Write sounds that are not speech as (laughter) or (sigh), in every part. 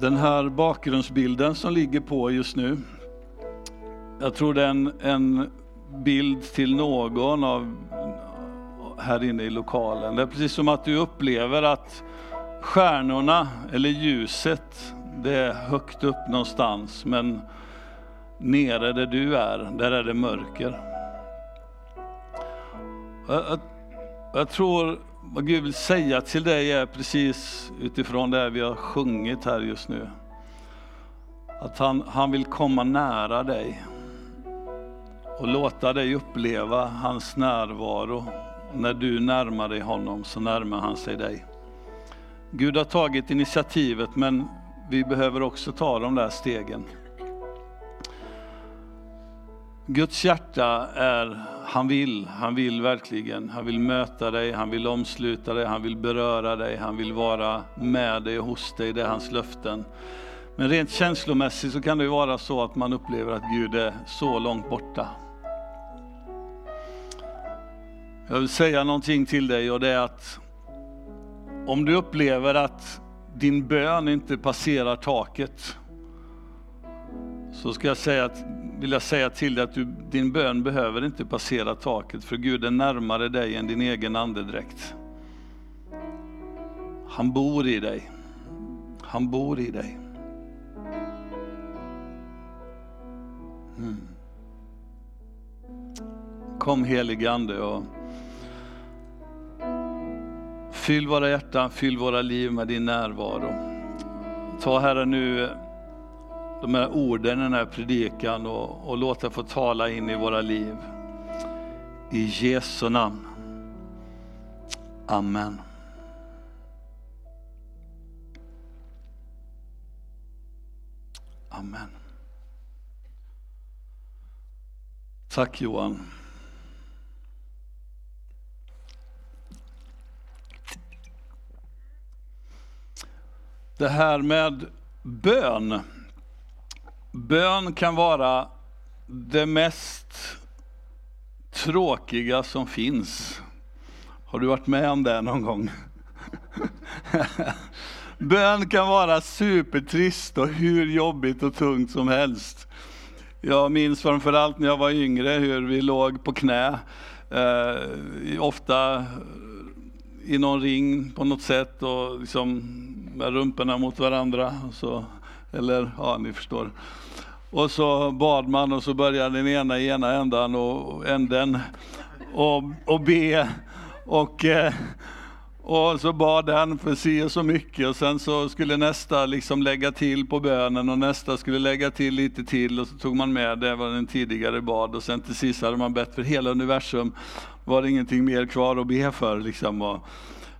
Den här bakgrundsbilden som ligger på just nu, jag tror det är en, en bild till någon av här inne i lokalen. Det är precis som att du upplever att stjärnorna eller ljuset, det är högt upp någonstans, men nere där du är, där är det mörker. Jag, jag, jag tror vad Gud vill säga till dig är precis utifrån det vi har sjungit här just nu. Att han, han vill komma nära dig och låta dig uppleva hans närvaro. När du närmar dig honom så närmar han sig dig. Gud har tagit initiativet men vi behöver också ta de där stegen. Guds hjärta är, han vill, han vill verkligen. Han vill möta dig, han vill omsluta dig, han vill beröra dig, han vill vara med dig och hos dig, det är hans löften. Men rent känslomässigt så kan det ju vara så att man upplever att Gud är så långt borta. Jag vill säga någonting till dig och det är att om du upplever att din bön inte passerar taket, så ska jag säga att, vill jag säga till dig att du, din bön behöver inte passera taket, för Gud är närmare dig än din egen andedräkt. Han bor i dig. Han bor i dig. Mm. Kom helige Ande och fyll våra hjärtan, fyll våra liv med din närvaro. Ta Herre nu de här orden i den här predikan och, och låt den få tala in i våra liv. I Jesu namn. Amen. Amen. Tack Johan. Det här med bön. Bön kan vara det mest tråkiga som finns. Har du varit med om det någon gång? (laughs) Bön kan vara supertrist och hur jobbigt och tungt som helst. Jag minns framförallt när jag var yngre hur vi låg på knä, eh, ofta i någon ring på något sätt och liksom med rumporna mot varandra. Så, eller ja, ni förstår. Och så bad man och så började den ena i ena ändan och änden och, och be. Och, eh, och så bad den för si och så mycket och sen så skulle nästa liksom lägga till på bönen och nästa skulle lägga till lite till och så tog man med det vad den tidigare bad och sen till sist hade man bett för hela universum. Var det ingenting mer kvar att be för liksom. Och,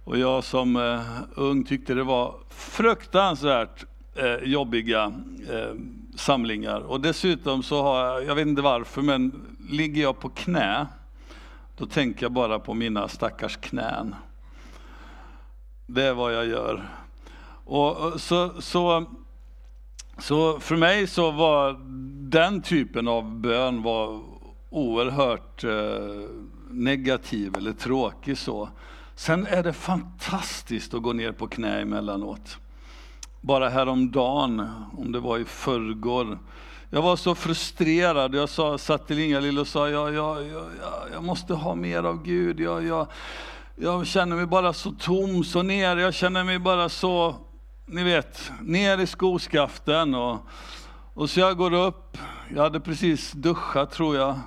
och jag som eh, ung tyckte det var fruktansvärt eh, jobbiga eh, samlingar. Och dessutom så har jag, jag vet inte varför, men ligger jag på knä, då tänker jag bara på mina stackars knän. Det är vad jag gör. Och så, så, så för mig så var den typen av bön var oerhört eh, negativ eller tråkig så. Sen är det fantastiskt att gå ner på knä emellanåt. Bara häromdagen, om det var i förrgår, jag var så frustrerad. Jag sa, satt till Inga-Lill och sa, jag, jag, jag, jag måste ha mer av Gud. Jag, jag, jag känner mig bara så tom, så ner. Jag känner mig bara så, ni vet, ner i skoskaften. Och, och så jag går upp, jag hade precis duschat tror jag.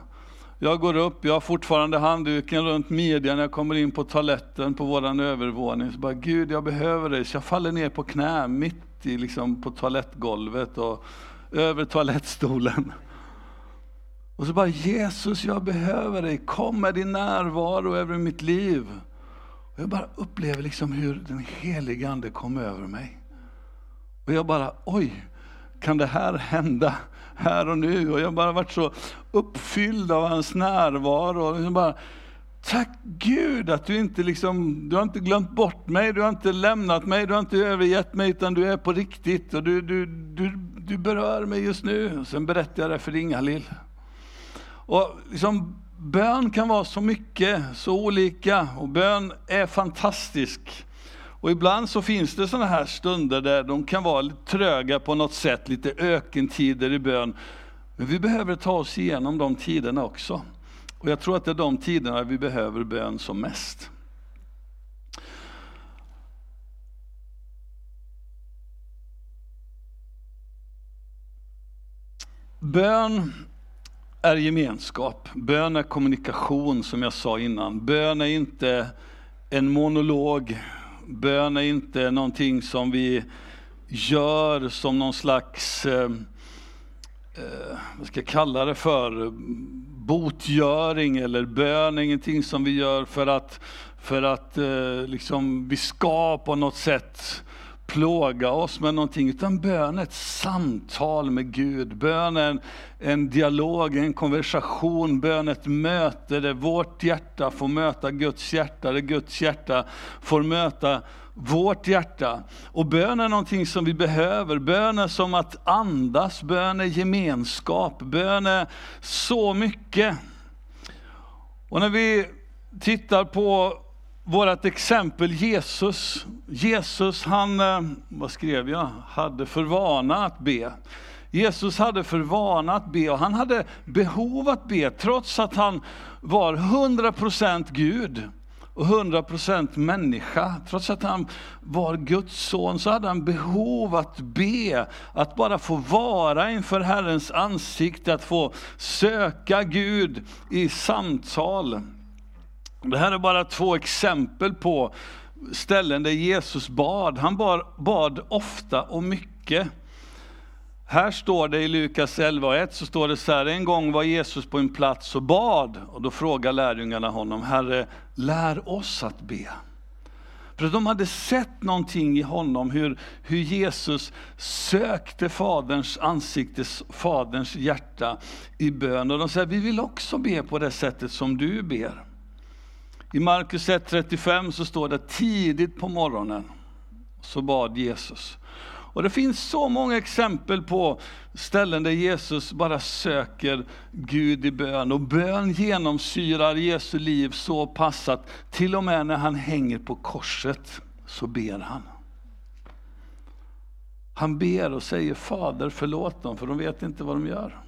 Jag går upp, jag har fortfarande handduken runt midjan, jag kommer in på toaletten på våran övervåning. Så bara, Gud jag behöver dig. Så jag faller ner på knä mitt i, liksom, på toalettgolvet och över toalettstolen. Och så bara, Jesus jag behöver dig, kom med din närvaro över mitt liv. Och jag bara upplever liksom hur den helige Ande kom över mig. Och jag bara, oj, kan det här hända här och nu? Och jag bara varit så uppfylld av hans närvaro. Och liksom bara, Tack Gud att du inte liksom, du har inte glömt bort mig, du har inte lämnat mig, du har inte övergett mig, utan du är på riktigt och du, du, du, du berör mig just nu. Sen berättar jag det för Inga-Lill. Och liksom, bön kan vara så mycket, så olika och bön är fantastisk. Och ibland så finns det sådana här stunder där de kan vara lite tröga på något sätt, lite ökentider i bön. Men vi behöver ta oss igenom de tiderna också. Och jag tror att det är de tiderna vi behöver bön som mest. Bön är gemenskap. Bön är kommunikation som jag sa innan. Bön är inte en monolog. Bön är inte någonting som vi gör som någon slags, eh, eh vad ska jag kalla det för, botgöring eller bön är ingenting som vi gör för att, för att eh, liksom, vi ska på något sätt plåga oss med någonting, utan bön är ett samtal med Gud. Bön är en, en dialog, en konversation, bön är ett möte där vårt hjärta får möta Guds hjärta, där Guds hjärta får möta vårt hjärta. Och bön är någonting som vi behöver. Bön är som att andas, bön är gemenskap, bön är så mycket. Och när vi tittar på vårt exempel Jesus. Jesus, han, eh, vad skrev jag, hade för vana att be. Jesus hade för vana att be och han hade behov att be trots att han var 100% Gud och 100% människa. Trots att han var Guds son så hade han behov att be, att bara få vara inför Herrens ansikte, att få söka Gud i samtal. Det här är bara två exempel på ställen där Jesus bad. Han bad, bad ofta och mycket. Här står det i Lukas 11 och 1 så står det så här, en gång var Jesus på en plats och bad och då frågar lärjungarna honom, Herre, lär oss att be. För de hade sett någonting i honom, hur, hur Jesus sökte Faderns ansikte, Faderns hjärta i bön. Och de säger, vi vill också be på det sättet som du ber. I Markus 1.35 så står det tidigt på morgonen så bad Jesus. Och det finns så många exempel på ställen där Jesus bara söker Gud i bön. Och bön genomsyrar Jesu liv så pass att till och med när han hänger på korset så ber han. Han ber och säger Fader förlåt dem för de vet inte vad de gör.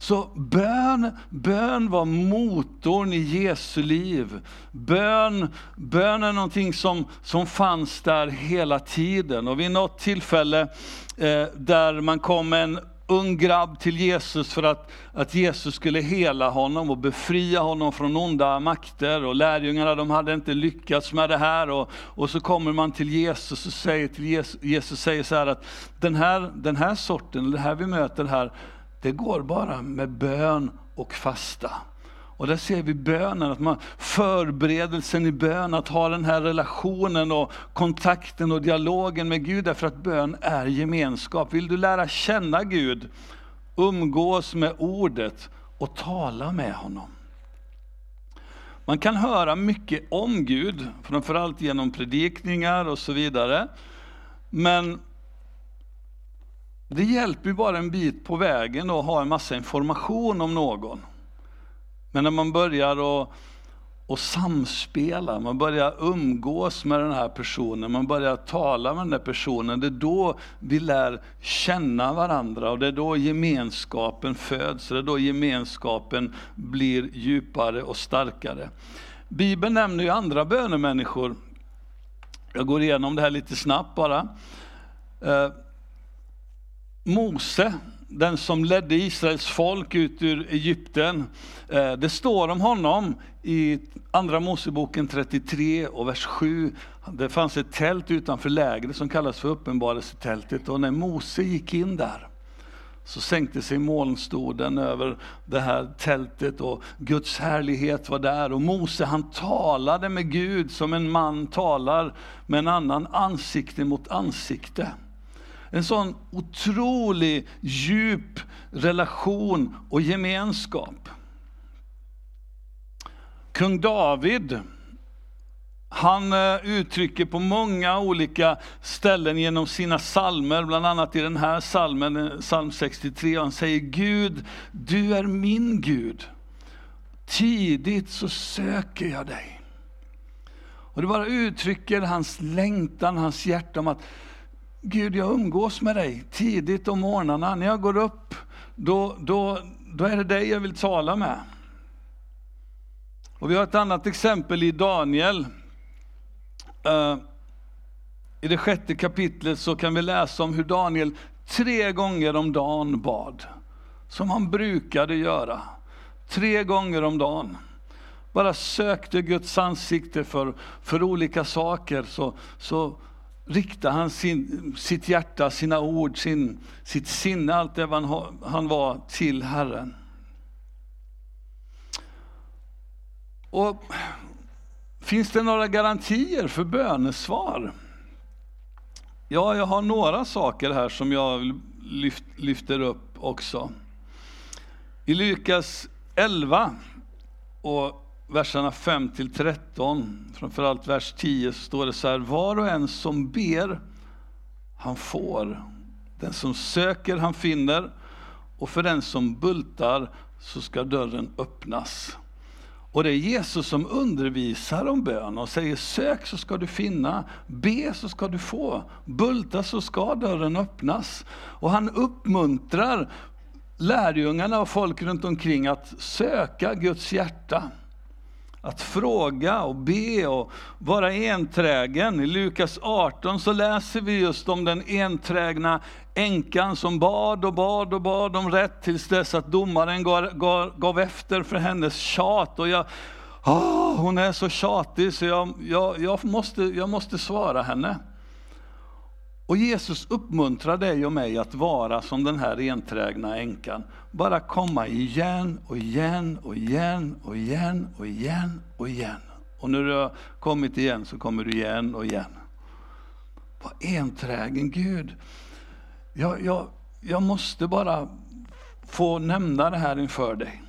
Så bön, bön var motorn i Jesu liv. Bön, bön är någonting som, som fanns där hela tiden. Och vid något tillfälle eh, där man kom med en ung grabb till Jesus för att, att Jesus skulle hela honom och befria honom från onda makter. Och lärjungarna de hade inte lyckats med det här. Och, och så kommer man till Jesus och säger till Jesus, Jesus säger så här att den här, den här sorten, det här vi möter här, det går bara med bön och fasta. Och där ser vi bönen, att man, förberedelsen i bön, att ha den här relationen och kontakten och dialogen med Gud, därför att bön är gemenskap. Vill du lära känna Gud, umgås med ordet och tala med honom. Man kan höra mycket om Gud, framförallt genom predikningar och så vidare. Men det hjälper ju bara en bit på vägen att ha en massa information om någon. Men när man börjar att och samspela, man börjar umgås med den här personen, man börjar tala med den här personen, det är då vi lär känna varandra och det är då gemenskapen föds, det är då gemenskapen blir djupare och starkare. Bibeln nämner ju andra bönemänniskor. Jag går igenom det här lite snabbt bara. Eh, Mose, den som ledde Israels folk ut ur Egypten. Eh, det står om honom i Andra Moseboken 33 och vers 7. Det fanns ett tält utanför lägret som kallas för uppenbarelsetältet och när Mose gick in där så sänkte sig molnstoden över det här tältet och Guds härlighet var där. Och Mose han talade med Gud som en man talar med en annan ansikte mot ansikte. En sån otrolig djup relation och gemenskap. Kung David, han eh, uttrycker på många olika ställen genom sina salmer, bland annat i den här salmen, eh, psalm 63, han säger Gud, du är min Gud. Tidigt så söker jag dig. Och det bara uttrycker hans längtan, hans hjärta om att Gud, jag umgås med dig tidigt om morgnarna. När jag går upp, då, då, då är det dig jag vill tala med. Och vi har ett annat exempel i Daniel. Uh, I det sjätte kapitlet så kan vi läsa om hur Daniel tre gånger om dagen bad. Som han brukade göra. Tre gånger om dagen. Bara sökte Guds ansikte för, för olika saker. Så, så riktade han sin, sitt hjärta, sina ord, sin, sitt sinne, allt det han, han var till Herren. Och Finns det några garantier för bönesvar? Ja, jag har några saker här som jag lyft, lyfter upp också. I Lukas 11 och verserna 5 till 13, framförallt vers 10, så står det så här. Var och en som ber, han får. Den som söker, han finner. Och för den som bultar så ska dörren öppnas. Och det är Jesus som undervisar om bön och säger sök så ska du finna, be så ska du få, bulta så ska dörren öppnas. Och han uppmuntrar lärjungarna och folk runt omkring att söka Guds hjärta. Att fråga och be och vara enträgen. I Lukas 18 så läser vi just om den enträgna änkan som bad och bad och bad om rätt tills dess att domaren gav, gav, gav efter för hennes tjat. Och jag, oh, hon är så tjatig så jag, jag, jag, måste, jag måste svara henne. Och Jesus uppmuntrar dig och mig att vara som den här enträgna änkan. Bara komma igen och igen och igen och igen och igen och igen. Och när du har kommit igen så kommer du igen och igen. Var enträgen Gud. Jag, jag, jag måste bara få nämna det här inför dig.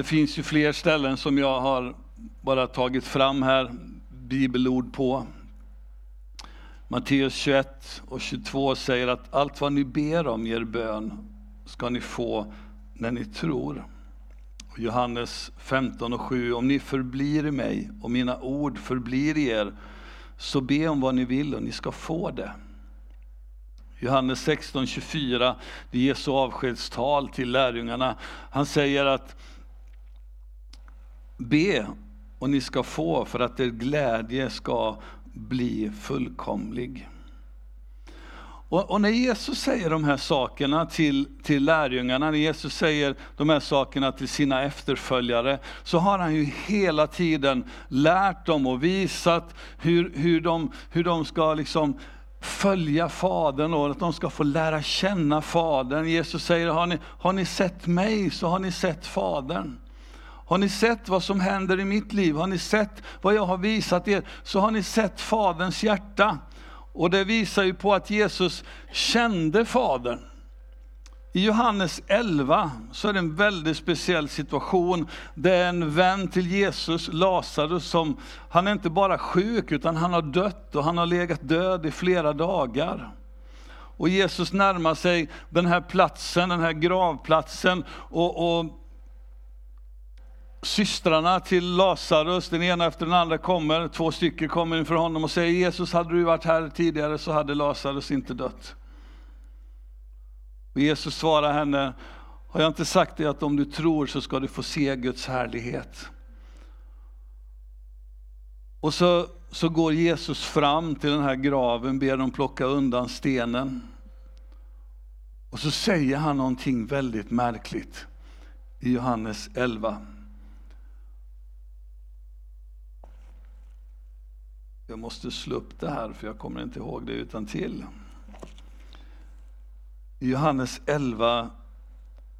Det finns ju fler ställen som jag har bara tagit fram här, bibelord på. Matteus 21 och 22 säger att allt vad ni ber om i er bön ska ni få när ni tror. Johannes 15 och 7, om ni förblir i mig och mina ord förblir i er, så be om vad ni vill och ni ska få det. Johannes 16, 24, det är Jesu avskedstal till lärjungarna. Han säger att Be och ni ska få för att er glädje ska bli fullkomlig. Och, och, när Jesus säger de här sakerna till, till lärjungarna, när Jesus säger de här sakerna till sina efterföljare, så har han ju hela tiden lärt dem och visat hur, hur, de, hur de ska liksom följa Fadern och att de ska få lära känna Fadern. Jesus säger, har ni, har ni sett mig så har ni sett Fadern. Har ni sett vad som händer i mitt liv? Har ni sett vad jag har visat er? Så har ni sett Faderns hjärta. Och det visar ju på att Jesus kände Fadern. I Johannes 11 så är det en väldigt speciell situation. Det är en vän till Jesus, Lazarus, som han är inte bara sjuk utan han har dött och han har legat död i flera dagar. Och Jesus närmar sig den här platsen, den här gravplatsen och, och systrarna till Lazarus, den ena efter den andra kommer, två stycken kommer inför honom och säger Jesus, hade du varit här tidigare så hade Lazarus inte dött. Och Jesus svarar henne, har jag inte sagt dig att om du tror så ska du få se Guds härlighet? Och så, så går Jesus fram till den här graven, ber dem plocka undan stenen. Och så säger han någonting väldigt märkligt i Johannes 11. Jag måste slå upp det här för jag kommer inte ihåg det utan till. I Johannes 11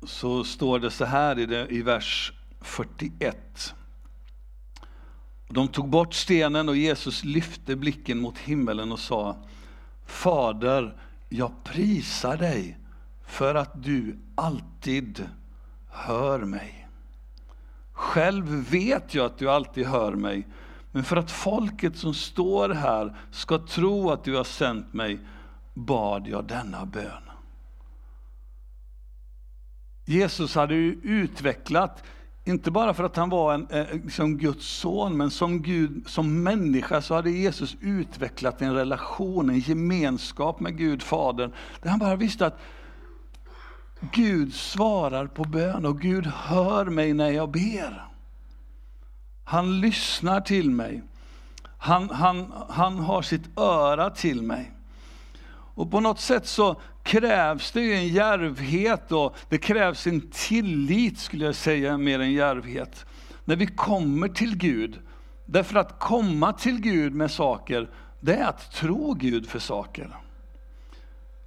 så står det så här i, det, i vers 41. De tog bort stenen och Jesus lyfte blicken mot himmelen och sa Fader, jag prisar dig för att du alltid hör mig. Själv vet jag att du alltid hör mig men för att folket som står här ska tro att du har sänt mig, bad jag denna bön. Jesus hade ju utvecklat, inte bara för att han var en, eh, liksom Guds son, men som, Gud, som människa så hade Jesus utvecklat en relation, en gemenskap med Gud, Fadern, där han bara visste att Gud svarar på bön och Gud hör mig när jag ber. Han lyssnar till mig. Han, han, han har sitt öra till mig. Och på något sätt så krävs det ju en järvhet och det krävs en tillit skulle jag säga mer än järvhet. När vi kommer till Gud. Därför att komma till Gud med saker, det är att tro Gud för saker.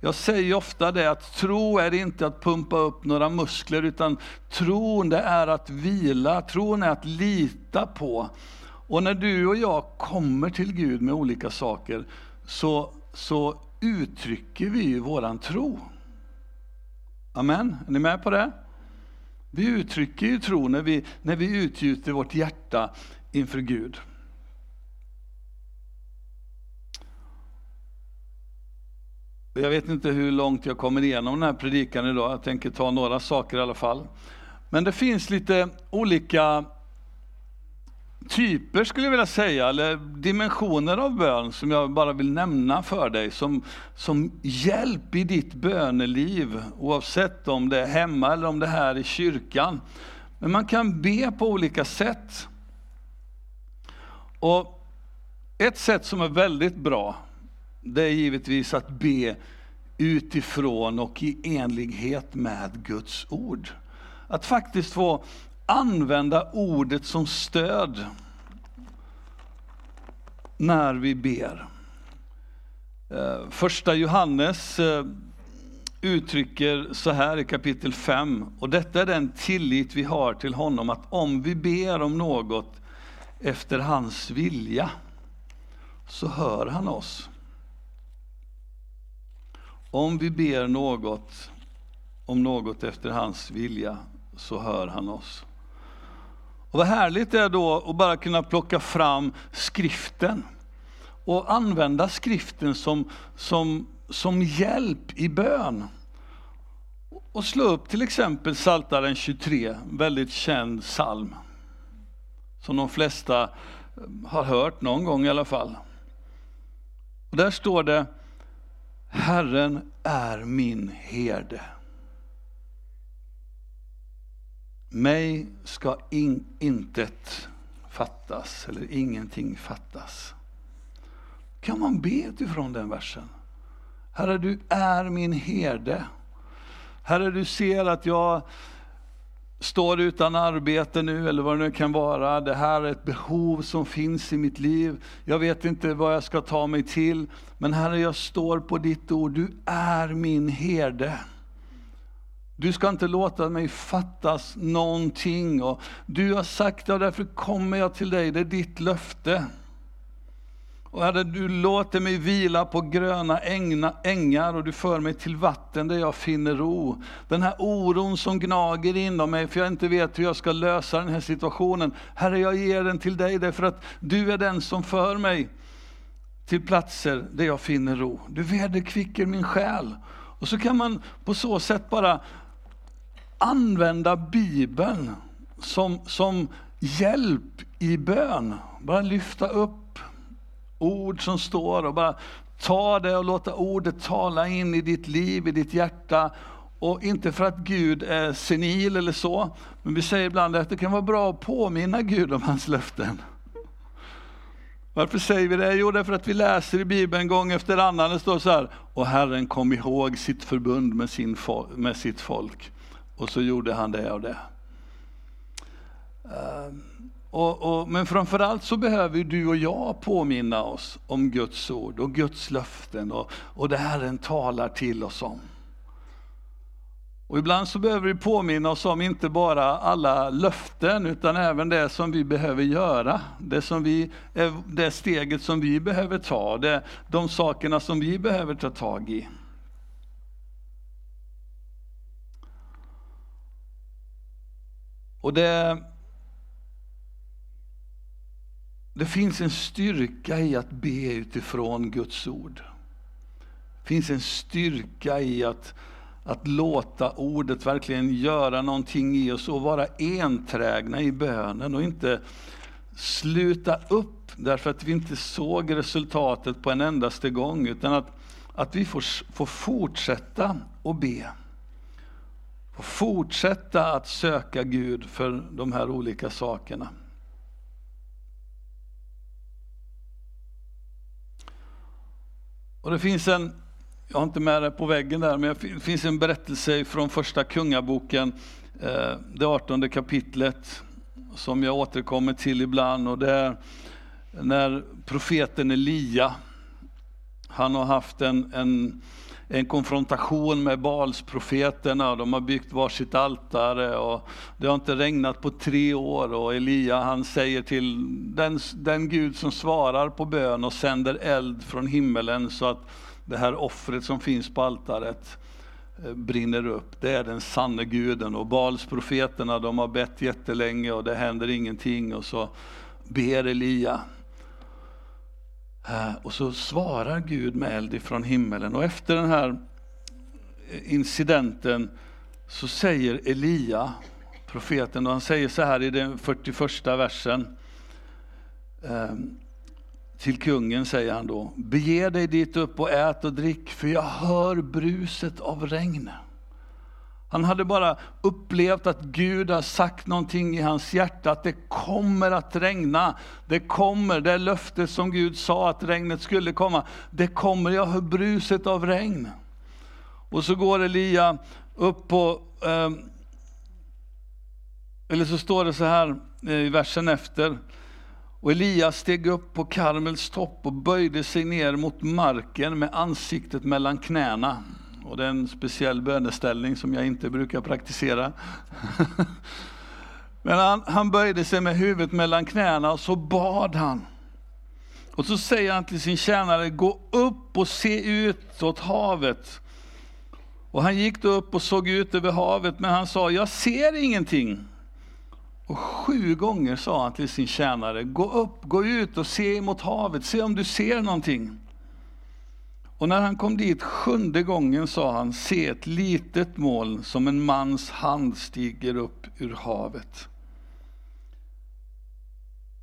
Jag säger ofta det att tro är inte att pumpa upp några muskler, utan tron det är att vila, tron är att lita på. Och när du och jag kommer till Gud med olika saker, så, så uttrycker vi ju våran tro. Amen, är ni med på det? Vi uttrycker ju tro när vi, när vi utgjuter vårt hjärta inför Gud. Jag vet inte hur långt jag kommer igenom den här predikan idag. Jag tänker ta några saker i alla fall. Men det finns lite olika typer skulle jag vilja säga, eller dimensioner av bön som jag bara vill nämna för dig som, som hjälp i ditt böneliv, oavsett om det är hemma eller om det är här i kyrkan. Men man kan be på olika sätt. Och ett sätt som är väldigt bra, det är givetvis att be utifrån och i enlighet med Guds ord. Att faktiskt få använda ordet som stöd när vi ber. Eh, första Johannes eh, uttrycker så här i kapitel 5, och detta är den tillit vi har till honom, att om vi ber om något efter hans vilja, så hör han oss. Om vi ber något om något efter hans vilja, så hör han oss. Och vad härligt det är då att bara kunna plocka fram skriften och använda skriften som, som, som hjälp i bön. Och slå upp till exempel Psaltaren 23, väldigt känd psalm. Som de flesta har hört någon gång i alla fall. Och där står det Herren är min herde. Mig ska in, intet fattas, eller ingenting fattas. Kan man be utifrån den versen? Herre, du är min herde. Herre, du ser att jag står utan arbete nu, eller vad det nu kan vara. Det här är ett behov som finns i mitt liv. Jag vet inte vad jag ska ta mig till. Men Herre, jag står på ditt ord. Du är min herde. Du ska inte låta mig fattas någonting. Och du har sagt det och därför kommer jag till dig. Det är ditt löfte. Och Herre, du låter mig vila på gröna ängar och du för mig till vatten där jag finner ro. Den här oron som gnager inom mig för jag inte vet hur jag ska lösa den här situationen. Herre, jag ger den till dig därför att du är den som för mig till platser där jag finner ro. Du vederkvicker min själ. Och så kan man på så sätt bara använda Bibeln som, som hjälp i bön. Bara lyfta upp ord som står och bara ta det och låta ordet tala in i ditt liv, i ditt hjärta. Och inte för att Gud är senil eller så, men vi säger ibland att det kan vara bra att påminna Gud om hans löften. Varför säger vi det? Jo, därför att vi läser i Bibeln gång efter annan, det står så här, och Herren kom ihåg sitt förbund med, sin, med sitt folk. Och så gjorde han det och det. Um. Och, och, men framförallt så behöver du och jag påminna oss om Guds ord och Guds löften och, och det Herren talar till oss om. Och ibland så behöver vi påminna oss om inte bara alla löften utan även det som vi behöver göra. Det, som vi, eh, det steget som vi behöver ta, det, de sakerna som vi behöver ta tag i. Och det det finns en styrka i att be utifrån Guds ord. Det finns en styrka i att, att låta ordet verkligen göra någonting i oss och vara enträgna i bönen och inte sluta upp därför att vi inte såg resultatet på en endaste gång, utan att, att vi får, får fortsätta att be. och fortsätta att söka Gud för de här olika sakerna. Och det finns en, jag har inte med det på väggen där, men det finns en berättelse från första kungaboken, eh, det 18 kapitlet, som jag återkommer till ibland. Och det är när profeten Elia, han har haft en, en, en konfrontation med Balsprofeterna. De har byggt varsitt altare och det har inte regnat på tre år. Och Elia han säger till den, den Gud som svarar på bön och sänder eld från himmelen så att det här offret som finns på altaret eh, brinner upp. Det är den sanne guden. Och Balsprofeterna de har bett jättelänge och det händer ingenting. Och så ber Elia. Eh, och så svarar Gud med eld ifrån himmelen. Och efter den här eh, incidenten så säger Elia, profeten, och han säger så här i den 41 versen. Eh, till kungen säger han då, bege dig dit upp och ät och drick, för jag hör bruset av regn. Han hade bara upplevt att Gud har sagt någonting i hans hjärta, att det kommer att regna. Det kommer, det löftet som Gud sa att regnet skulle komma. Det kommer, jag hör bruset av regn. Och så går Elia upp på, ehm, eller så står det så här eh, i versen efter, och Elias steg upp på Karmels topp och böjde sig ner mot marken med ansiktet mellan knäna. Och det är en speciell böneställning som jag inte brukar praktisera. (laughs) Men han, han böjde sig med huvudet mellan knäna och så bad han. Och så säger han till sin tjänare, gå upp och se ut åt havet. Och han gick då upp och såg ut över havet, men han sa, jag ser ingenting. Och sju gånger sa han till sin tjänare, gå upp, gå ut och se mot havet, se om du ser någonting. Och när han kom dit sjunde gången sa han, se ett litet moln som en mans hand stiger upp ur havet.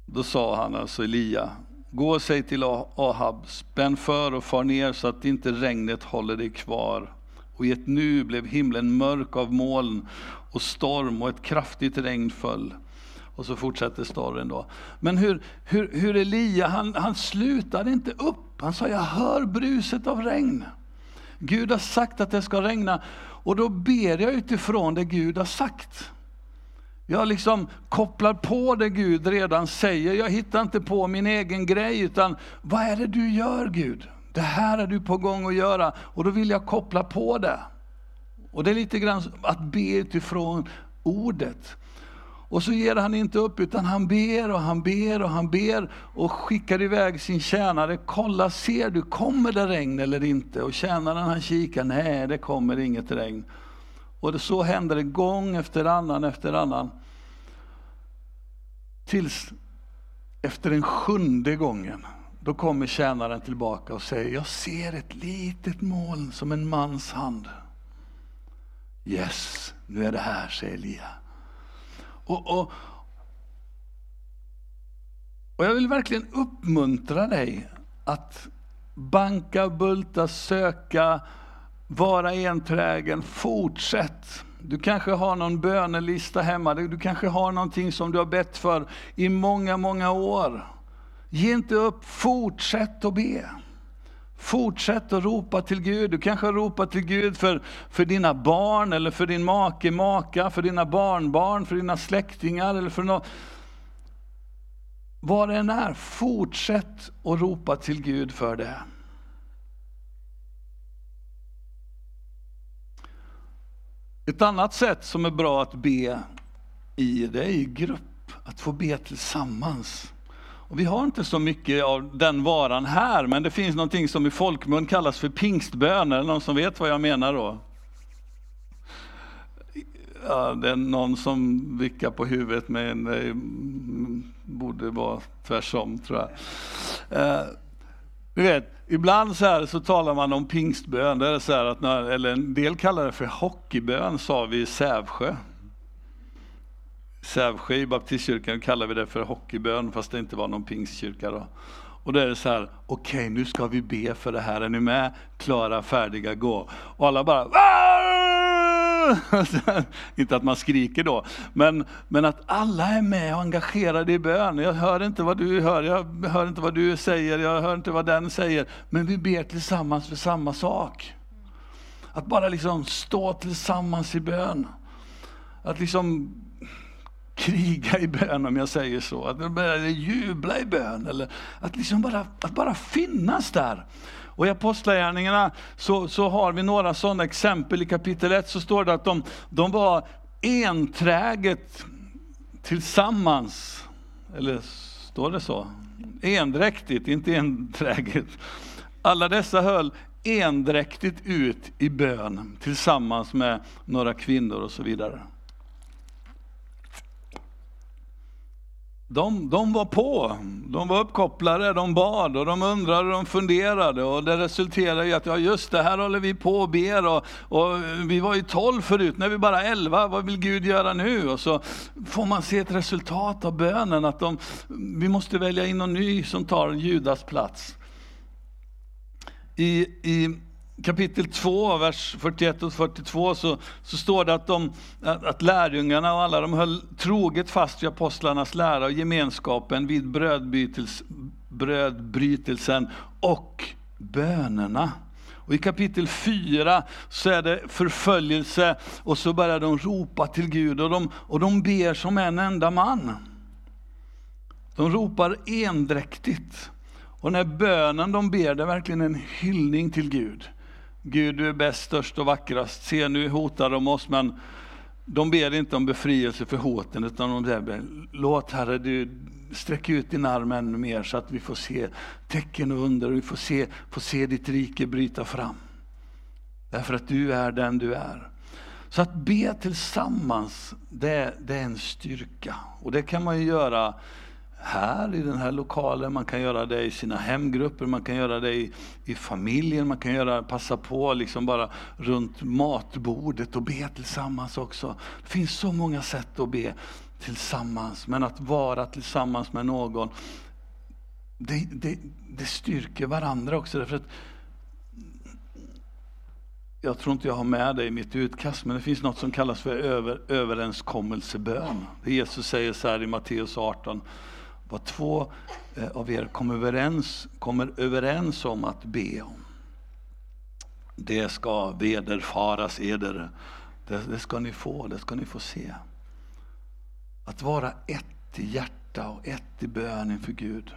Då sa han alltså Elia, gå och säg till Ahab, spänn för och far ner så att inte regnet håller dig kvar. Och i ett nu blev himlen mörk av moln och storm och ett kraftigt regn föll. Och så fortsätter storyn då. Men hur, hur, hur Elia, han, han slutade inte upp. Han sa, jag hör bruset av regn. Gud har sagt att det ska regna och då ber jag utifrån det Gud har sagt. Jag liksom kopplar på det Gud redan säger. Jag hittar inte på min egen grej, utan vad är det du gör Gud? Det här är du på gång att göra och då vill jag koppla på det. Och det är lite grann att be utifrån ordet. Och så ger han inte upp, utan han ber och han ber och han ber och skickar iväg sin tjänare. Kolla, ser du, kommer det regn eller inte? Och tjänaren han kikar, nej det kommer inget regn. Och det, så händer det gång efter annan efter annan. Tills efter den sjunde gången, då kommer tjänaren tillbaka och säger, jag ser ett litet moln som en mans hand. Yes, nu är det här, säger Elia. Och, och, och jag vill verkligen uppmuntra dig att banka, bulta, söka, vara enträgen, fortsätt. Du kanske har någon bönelista hemma, du kanske har någonting som du har bett för i många, många år. Ge inte upp, fortsätt att be. Fortsätt att ropa till Gud. Du kanske ropar till Gud för, för dina barn, eller för din make, maka, för dina barnbarn, för dina släktingar. Eller för något. Vad det än är, fortsätt att ropa till Gud för det. Ett annat sätt som är bra att be i, det är i grupp. Att få be tillsammans. Och vi har inte så mycket av den varan här, men det finns någonting som i folkmun kallas för pingstbön. Är det någon som vet vad jag menar då? Ja, det är någon som vickar på huvudet, men det borde vara tvärsom tror jag. Eh, Du vet, ibland så, här så talar man om pingstbön, det är så här att när, eller en del kallar det för hockeybön, sa vi i Sävsjö. Sävsjö i baptistkyrkan kallar vi det för hockeybön, fast det inte var någon pingstkyrka då. Och då är det så här, okej okay, nu ska vi be för det här, är ni med? Klara, färdiga, gå. Och alla bara (laughs) inte att man skriker då, men, men att alla är med och engagerade i bön. Jag hör inte vad du hör, jag hör inte vad du säger, jag hör inte vad den säger, men vi ber tillsammans för samma sak. Att bara liksom stå tillsammans i bön. Att liksom kriga i bön om jag säger så, att börja jubla i bön, eller att, liksom bara, att bara finnas där. Och i Apostlagärningarna så, så har vi några sådana exempel. I kapitel 1 så står det att de, de var enträget tillsammans, eller står det så? Endräktigt, inte enträget. Alla dessa höll endräktigt ut i bön tillsammans med några kvinnor och så vidare. De, de var på, de var uppkopplade, de bad och de undrade, de funderade och det resulterade i att ja just det här håller vi på och ber och, och vi var ju tolv förut, nu är vi bara elva, vad vill Gud göra nu? Och så får man se ett resultat av bönen, att de, vi måste välja in någon ny som tar Judas plats. I, i kapitel 2, vers 41 och 42 så, så står det att, de, att, att lärjungarna och alla de höll troget fast vid apostlarnas lära och gemenskapen vid brödbrytelsen och bönerna. Och I kapitel 4 så är det förföljelse och så börjar de ropa till Gud och de, och de ber som en enda man. De ropar endräktigt. Och när bönen de ber, det är verkligen en hyllning till Gud. Gud, du är bäst, störst och vackrast. Se, nu hotar de oss, men de ber inte om befrielse för hoten, utan de ber, låt Herre, du sträck ut din arm ännu mer så att vi får se tecken och under, och vi får se, får se ditt rike bryta fram. Därför att du är den du är. Så att be tillsammans, det, det är en styrka. Och det kan man ju göra här i den här lokalen, man kan göra det i sina hemgrupper, man kan göra det i, i familjen, man kan göra, passa på liksom bara runt matbordet och be tillsammans också. Det finns så många sätt att be tillsammans, men att vara tillsammans med någon, det, det, det styrker varandra också. Därför att jag tror inte jag har med det i mitt utkast, men det finns något som kallas för över, överenskommelsebön. Jesus säger så här i Matteus 18, vad två eh, av er kommer överens, kommer överens om att be om. Det ska vederfaras eder. Det, det ska ni få, det ska ni få se. Att vara ett i hjärta och ett i bön inför Gud.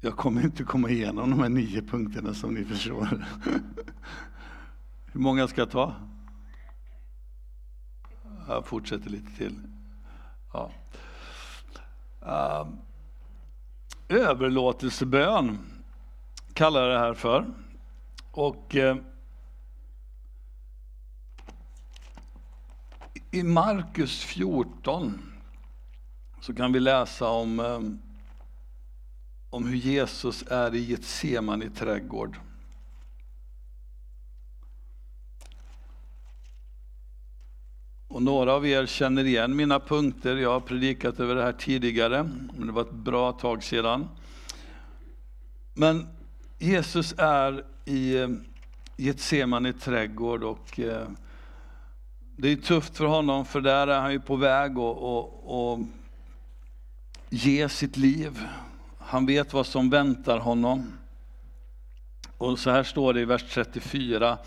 Jag kommer inte komma igenom de här nio punkterna som ni förstår. (laughs) Hur många ska jag ta? Jag fortsätter lite till. Ja. Um, överlåtelsebön kallar jag det här för. Och uh, I Markus 14 så kan vi läsa om, um, om hur Jesus är i Getsemane trädgård. Och några av er känner igen mina punkter. Jag har predikat över det här tidigare, men det var ett bra tag sedan. Men Jesus är i eh, Getsemane trädgård och eh, det är tufft för honom för där är han ju på väg att ge sitt liv. Han vet vad som väntar honom. Och så här står det i vers 34.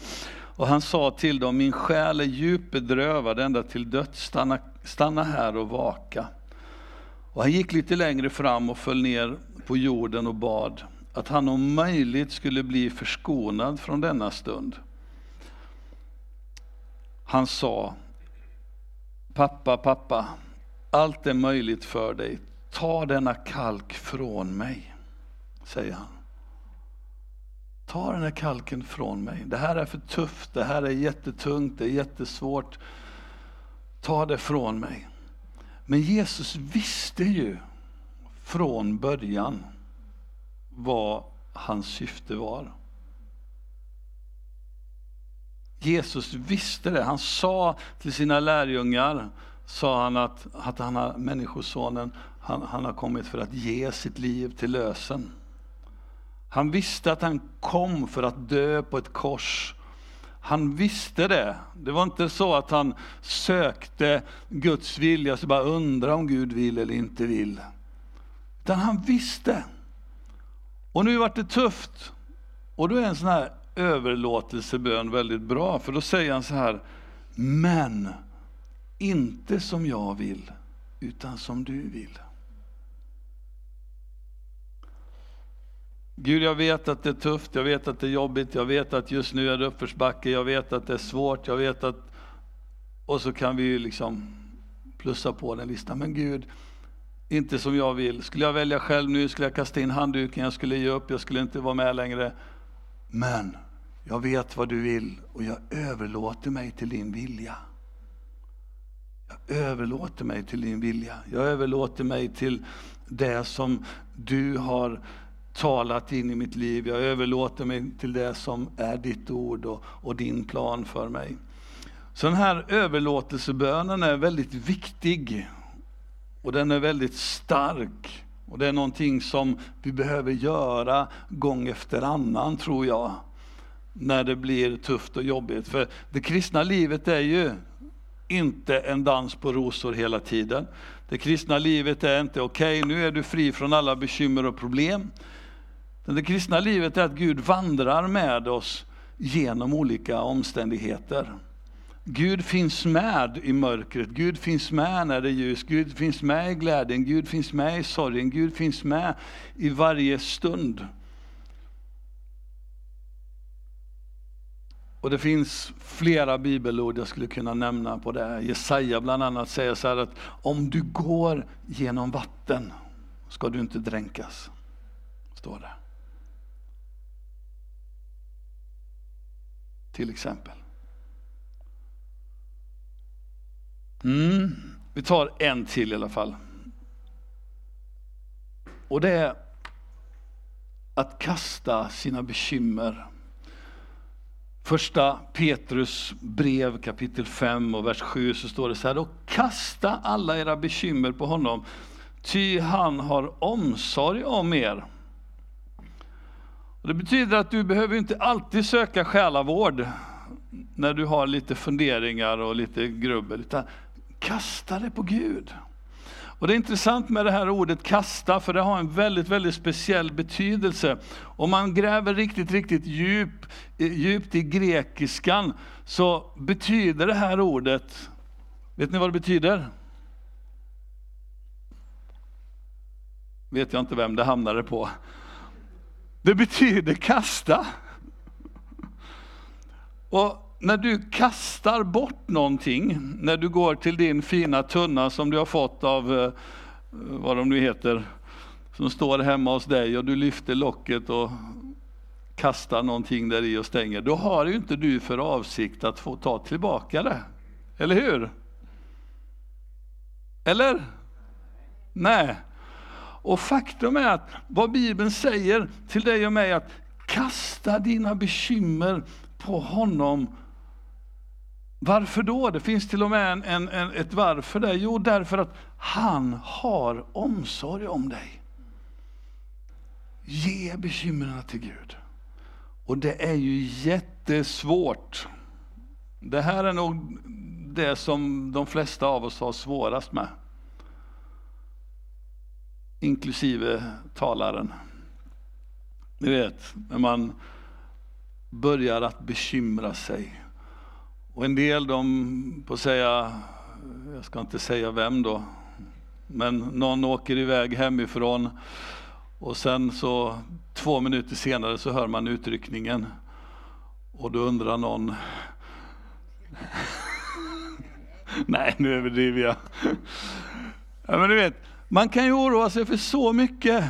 Och han sa till dem, min själ är djupt bedrövad ända till döds, stanna, stanna här och vaka. Och han gick lite längre fram och föll ner på jorden och bad att han om möjligt skulle bli förskonad från denna stund. Han sa, pappa, pappa, allt är möjligt för dig. Ta denna kalk från mig, säger han. Ta den här kalken från mig. Det här är för tufft, det här är jättetungt, det är jättesvårt. Ta det från mig. Men Jesus visste ju från början vad hans syfte var. Jesus visste det. Han sa till sina lärjungar, sa han att, att han har, Människosonen, han, han har kommit för att ge sitt liv till lösen. Han visste att han kom för att dö på ett kors. Han visste det. Det var inte så att han sökte Guds vilja, så bara undra om Gud vill eller inte vill. Utan han visste. Och nu vart det tufft. Och då är en sån här överlåtelsebön väldigt bra, för då säger han så här, men inte som jag vill, utan som du vill. Gud, jag vet att det är tufft, jag vet att det är jobbigt, jag vet att just nu är det uppförsbacke, jag vet att det är svårt, jag vet att... Och så kan vi ju liksom plussa på den listan. Men Gud, inte som jag vill. Skulle jag välja själv nu skulle jag kasta in handduken, jag skulle ge upp, jag skulle inte vara med längre. Men jag vet vad du vill och jag överlåter mig till din vilja. Jag överlåter mig till din vilja. Jag överlåter mig till det som du har talat in i mitt liv. Jag överlåter mig till det som är ditt ord och, och din plan för mig. Så den här överlåtelsebönen är väldigt viktig och den är väldigt stark. Och det är någonting som vi behöver göra gång efter annan, tror jag, när det blir tufft och jobbigt. För det kristna livet är ju inte en dans på rosor hela tiden. Det kristna livet är inte okej, okay, nu är du fri från alla bekymmer och problem. Det kristna livet är att Gud vandrar med oss genom olika omständigheter. Gud finns med i mörkret, Gud finns med när det är ljus, Gud finns med i glädjen, Gud finns med i sorgen, Gud finns med i varje stund. Och det finns flera bibelord jag skulle kunna nämna på det. Jesaja bland annat säger så här att om du går genom vatten ska du inte dränkas. Står det. Till exempel. Mm. Vi tar en till i alla fall. Och det är att kasta sina bekymmer. Första Petrus brev kapitel 5 och vers 7 så står det så här. Och kasta alla era bekymmer på honom, ty han har omsorg om er. Det betyder att du behöver inte alltid söka själavård när du har lite funderingar och lite grubbel, utan Kasta det på Gud. Och Det är intressant med det här ordet kasta, för det har en väldigt, väldigt speciell betydelse. Om man gräver riktigt, riktigt djup, djupt i grekiskan så betyder det här ordet, vet ni vad det betyder? Vet jag inte vem det hamnade på. Det betyder kasta. Och när du kastar bort någonting, när du går till din fina tunna som du har fått av, eh, vad de nu heter, som står hemma hos dig och du lyfter locket och kastar någonting där i och stänger, då har ju inte du för avsikt att få ta tillbaka det. Eller hur? Eller? Nej. Och faktum är att vad Bibeln säger till dig och mig, att kasta dina bekymmer på honom varför då? Det finns till och med en, en, en, ett varför där. Jo, därför att han har omsorg om dig. Ge bekymren till Gud. Och det är ju jättesvårt. Det här är nog det som de flesta av oss har svårast med. Inklusive talaren. Ni vet, när man börjar att bekymra sig och en del de på säga, jag ska inte säga vem då, men någon åker iväg hemifrån och sen så två minuter senare så hör man utryckningen. Och då undrar någon, (laughs) nej nu överdriver jag. ja, men du vet, man kan ju oroa sig för så mycket.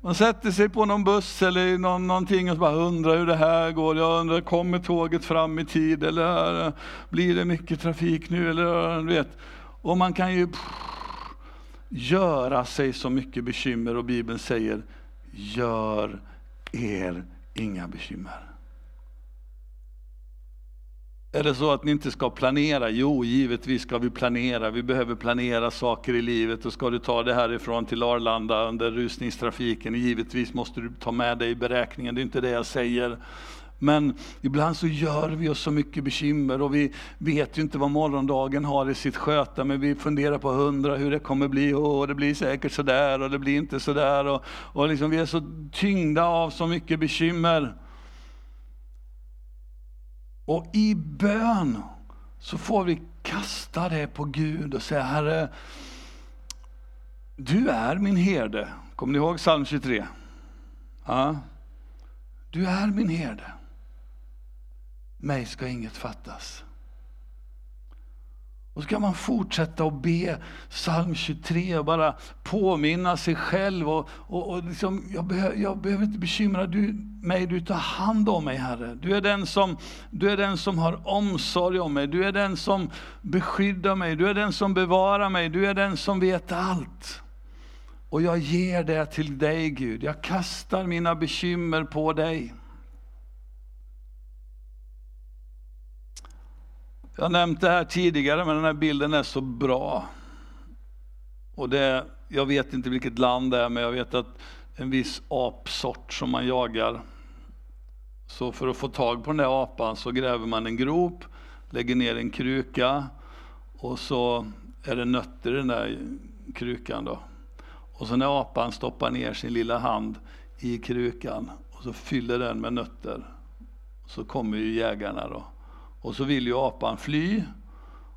Man sätter sig på någon buss eller någon, någonting och bara undrar hur det här går. Jag undrar, kommer tåget fram i tid eller eh, blir det mycket trafik nu? Eller, eh, vet. Och man kan ju göra sig så mycket bekymmer och Bibeln säger, gör er inga bekymmer. Är det så att ni inte ska planera? Jo, givetvis ska vi planera. Vi behöver planera saker i livet. Och ska du ta det härifrån till Arlanda under rusningstrafiken, givetvis måste du ta med dig i beräkningen. Det är inte det jag säger. Men ibland så gör vi oss så mycket bekymmer och vi vet ju inte vad morgondagen har i sitt sköta, men vi funderar på hundra hur det kommer bli. Och det blir säkert sådär och det blir inte sådär. Och, och liksom vi är så tyngda av så mycket bekymmer. Och i bön så får vi kasta det på Gud och säga Herre, du är min herde. Kommer ni ihåg psalm 23? Ja. Du är min herde. Mig ska inget fattas. Och så kan man fortsätta att be psalm 23 och bara påminna sig själv. Och, och, och liksom, jag, behöver, jag behöver inte bekymra du, mig, du tar hand om mig Herre. Du är, den som, du är den som har omsorg om mig, du är den som beskyddar mig, du är den som bevarar mig, du är den som vet allt. Och jag ger det till dig Gud, jag kastar mina bekymmer på dig. Jag har nämnt det här tidigare, men den här bilden är så bra. Och det, jag vet inte vilket land det är, men jag vet att en viss apsort som man jagar. Så för att få tag på den där apan så gräver man en grop, lägger ner en kruka och så är det nötter i den där krukan. Då. Och så när apan stoppar ner sin lilla hand i krukan och så fyller den med nötter, så kommer ju jägarna då. Och så vill ju apan fly.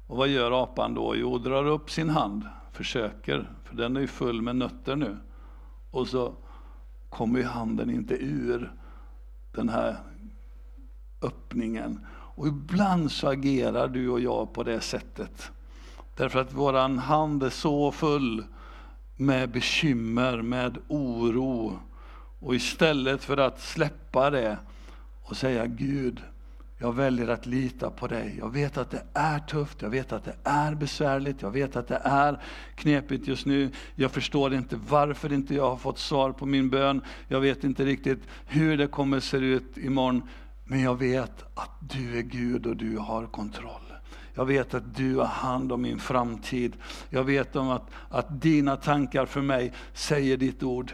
Och vad gör apan då? Jo, drar upp sin hand, försöker, för den är ju full med nötter nu. Och så kommer ju handen inte ur den här öppningen. Och ibland så agerar du och jag på det sättet. Därför att våran hand är så full med bekymmer, med oro. Och istället för att släppa det och säga Gud, jag väljer att lita på dig. Jag vet att det är tufft, jag vet att det är besvärligt, jag vet att det är knepigt just nu. Jag förstår inte varför inte jag har fått svar på min bön. Jag vet inte riktigt hur det kommer se ut imorgon. Men jag vet att du är Gud och du har kontroll. Jag vet att du har hand om min framtid. Jag vet om att, att dina tankar för mig säger ditt ord.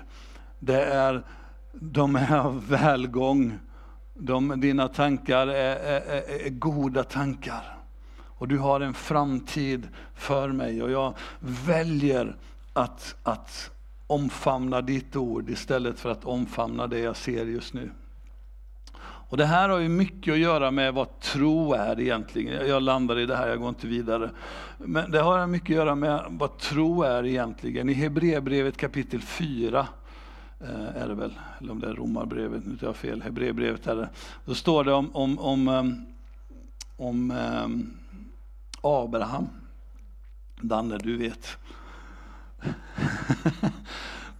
Det är, de är av välgång de, dina tankar är, är, är, goda tankar. Och du har en framtid för mig och jag väljer att, att omfamna ditt ord istället för att omfamna det jag ser just nu. Och Det här har ju mycket att göra med vad tro är egentligen. Jag landar i det här, jag går inte vidare. Men det har mycket att göra med vad tro är egentligen. I Hebreerbrevet kapitel 4 Eh, är det väl, eller om det är Romarbrevet, nu tar jag fel, Hebreerbrevet är det. Då står det om, om, om, eh, om eh, Abraham. Danne, du vet. (laughs)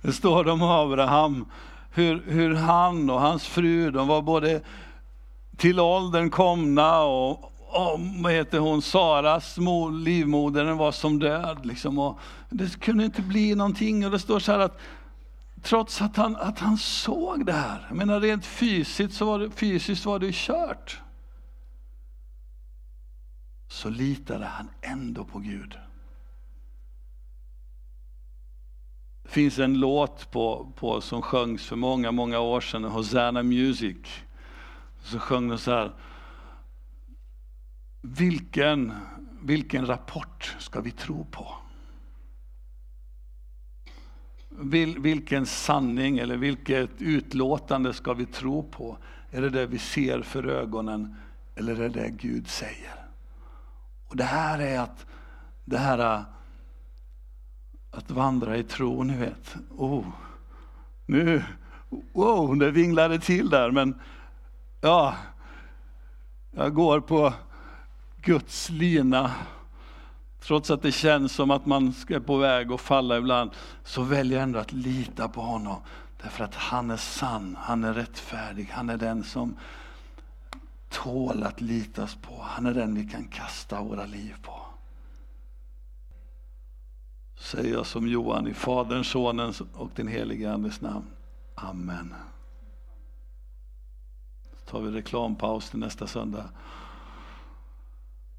det står om Abraham, hur, hur han och hans fru, de var både till åldern komna och, och vad heter hon, Saras livmoder var som död. Liksom, och det kunde inte bli någonting. Och det står så här att Trots att han, att han såg det här. Jag menar rent fysiskt så var det, fysiskt var det kört. Så litade han ändå på Gud. Det finns en låt på, på, som sjöngs för många, många år sedan, Hosanna Music. Så sjöng de så här. Vilken, vilken rapport ska vi tro på? Vil, vilken sanning eller vilket utlåtande ska vi tro på? Är det det vi ser för ögonen eller är det det Gud säger? Och Det här är att, det här äh, att vandra i tro, ni vet. Oh, nu, wow, det vinglade till där, men ja, jag går på Guds lina Trots att det känns som att man är på väg att falla ibland, så väljer jag ändå att lita på honom. Därför att han är sann, han är rättfärdig, han är den som tål att litas på. Han är den vi kan kasta våra liv på. säger jag som Johan i Faderns, Sonens och den helige Andes namn. Amen. Så tar vi reklampaus till nästa söndag.